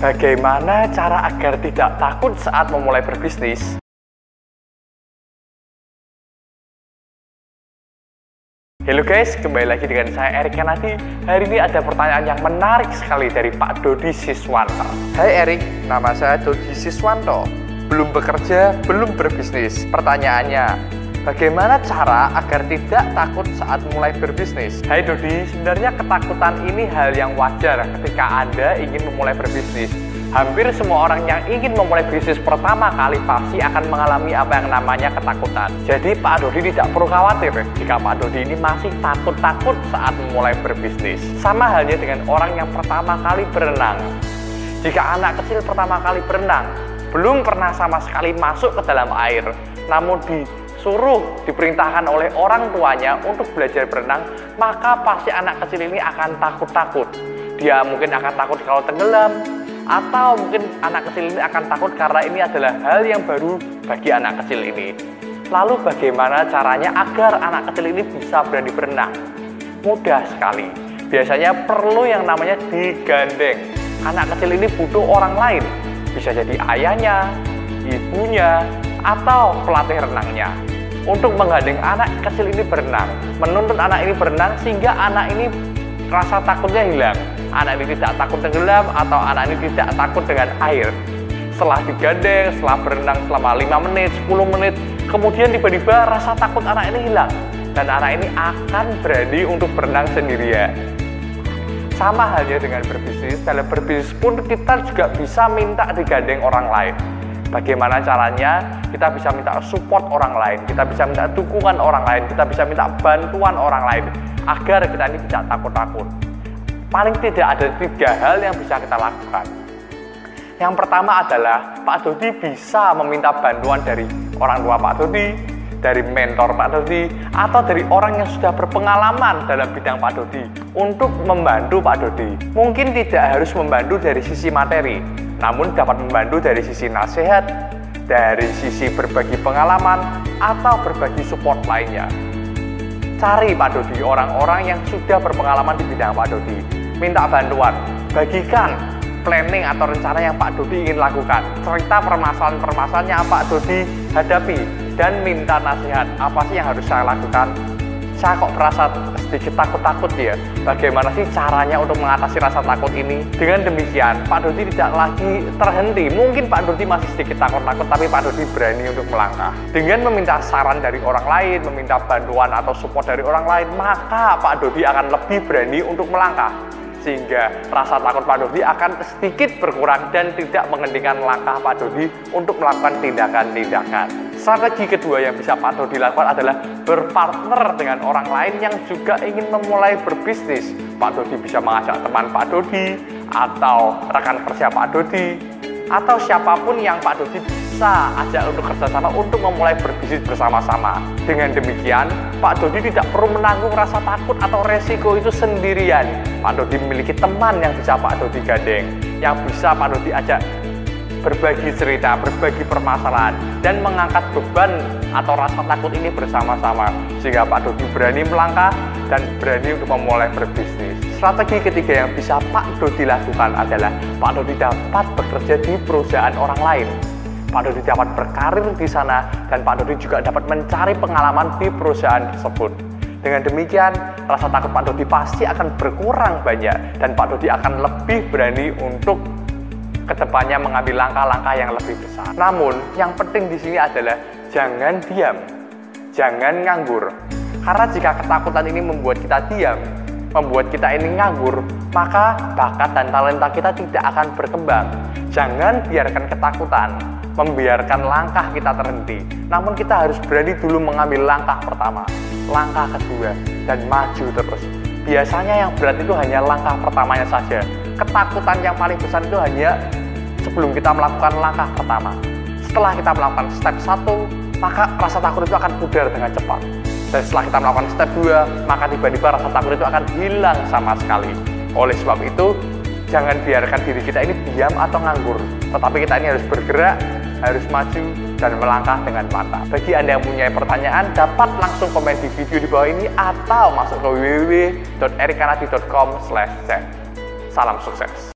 Bagaimana cara agar tidak takut saat memulai berbisnis? Halo guys, kembali lagi dengan saya Erik Kanadi. Hari ini ada pertanyaan yang menarik sekali dari Pak Dodi Siswanto. Hai Erik, nama saya Dodi Siswanto. Belum bekerja, belum berbisnis. Pertanyaannya, bagaimana cara agar tidak takut saat mulai berbisnis? Hai Dodi, sebenarnya ketakutan ini hal yang wajar ketika Anda ingin memulai berbisnis. Hampir semua orang yang ingin memulai bisnis pertama kali pasti akan mengalami apa yang namanya ketakutan. Jadi Pak Dodi tidak perlu khawatir jika Pak Dodi ini masih takut-takut saat memulai berbisnis. Sama halnya dengan orang yang pertama kali berenang. Jika anak kecil pertama kali berenang, belum pernah sama sekali masuk ke dalam air, namun disuruh diperintahkan oleh orang tuanya untuk belajar berenang, maka pasti anak kecil ini akan takut-takut. Dia mungkin akan takut kalau tenggelam, atau mungkin anak kecil ini akan takut karena ini adalah hal yang baru bagi anak kecil ini. Lalu bagaimana caranya agar anak kecil ini bisa berani berenang? Mudah sekali. Biasanya perlu yang namanya digandeng. Anak kecil ini butuh orang lain. Bisa jadi ayahnya, ibunya, atau pelatih renangnya. Untuk menggandeng anak kecil ini berenang, menuntut anak ini berenang sehingga anak ini rasa takutnya hilang anak ini tidak takut tenggelam atau anak ini tidak takut dengan air. Setelah digandeng, setelah berenang selama 5 menit, 10 menit, kemudian tiba-tiba rasa takut anak ini hilang. Dan anak ini akan berani untuk berenang sendirian. Sama halnya dengan berbisnis, dalam berbisnis pun kita juga bisa minta digandeng orang lain. Bagaimana caranya? Kita bisa minta support orang lain, kita bisa minta dukungan orang lain, kita bisa minta bantuan orang lain agar kita ini tidak takut-takut paling tidak ada tiga hal yang bisa kita lakukan. Yang pertama adalah Pak Dodi bisa meminta bantuan dari orang tua Pak Dodi, dari mentor Pak Dodi, atau dari orang yang sudah berpengalaman dalam bidang Pak Dodi untuk membantu Pak Dodi. Mungkin tidak harus membantu dari sisi materi, namun dapat membantu dari sisi nasihat, dari sisi berbagi pengalaman, atau berbagi support lainnya. Cari Pak Dodi orang-orang yang sudah berpengalaman di bidang Pak Dodi minta bantuan, bagikan planning atau rencana yang Pak Dodi ingin lakukan. Cerita permasalahan-permasalahan yang Pak Dodi hadapi dan minta nasihat. Apa sih yang harus saya lakukan? Saya kok merasa sedikit takut-takut ya. Bagaimana sih caranya untuk mengatasi rasa takut ini? Dengan demikian, Pak Dodi tidak lagi terhenti. Mungkin Pak Dodi masih sedikit takut-takut, tapi Pak Dodi berani untuk melangkah. Dengan meminta saran dari orang lain, meminta bantuan atau support dari orang lain, maka Pak Dodi akan lebih berani untuk melangkah sehingga rasa takut Pak Dodi akan sedikit berkurang dan tidak menghentikan langkah Pak Dodi untuk melakukan tindakan-tindakan. Strategi kedua yang bisa Pak Dodi lakukan adalah berpartner dengan orang lain yang juga ingin memulai berbisnis. Pak Dodi bisa mengajak teman Pak Dodi atau rekan kerja Pak Dodi atau siapa pun yang Pak Dodi bisa ajak untuk kerjasama untuk memulai berbisnis bersama-sama. Dengan demikian, Pak Dodi tidak perlu menanggung rasa takut atau resiko itu sendirian. Pak Dodi memiliki teman yang bisa Pak Dodi gandeng, yang bisa Pak Dodi ajak berbagi cerita, berbagi permasalahan, dan mengangkat beban atau rasa takut ini bersama-sama. Sehingga Pak Dodi berani melangkah dan berani untuk memulai berbisnis. Strategi ketiga yang bisa Pak Dodi lakukan adalah Pak Dodi dapat bekerja di perusahaan orang lain. Pak Dodi dapat berkarir di sana dan Pak Dodi juga dapat mencari pengalaman di perusahaan tersebut. Dengan demikian, rasa takut Pak Dodi pasti akan berkurang banyak dan Pak Dodi akan lebih berani untuk ke depannya mengambil langkah-langkah yang lebih besar. Namun, yang penting di sini adalah jangan diam, jangan nganggur. Karena jika ketakutan ini membuat kita diam, membuat kita ini nganggur, maka bakat dan talenta kita tidak akan berkembang. Jangan biarkan ketakutan membiarkan langkah kita terhenti. Namun kita harus berani dulu mengambil langkah pertama, langkah kedua, dan maju terus. Biasanya yang berat itu hanya langkah pertamanya saja. Ketakutan yang paling besar itu hanya sebelum kita melakukan langkah pertama. Setelah kita melakukan step 1, maka rasa takut itu akan pudar dengan cepat. Dan setelah kita melakukan step 2, maka tiba-tiba rasa takut itu akan hilang sama sekali. Oleh sebab itu, jangan biarkan diri kita ini diam atau nganggur. Tetapi kita ini harus bergerak, harus maju, dan melangkah dengan mata. Bagi Anda yang punya pertanyaan, dapat langsung komen di video di bawah ini atau masuk ke www.erikanadi.com Salam sukses!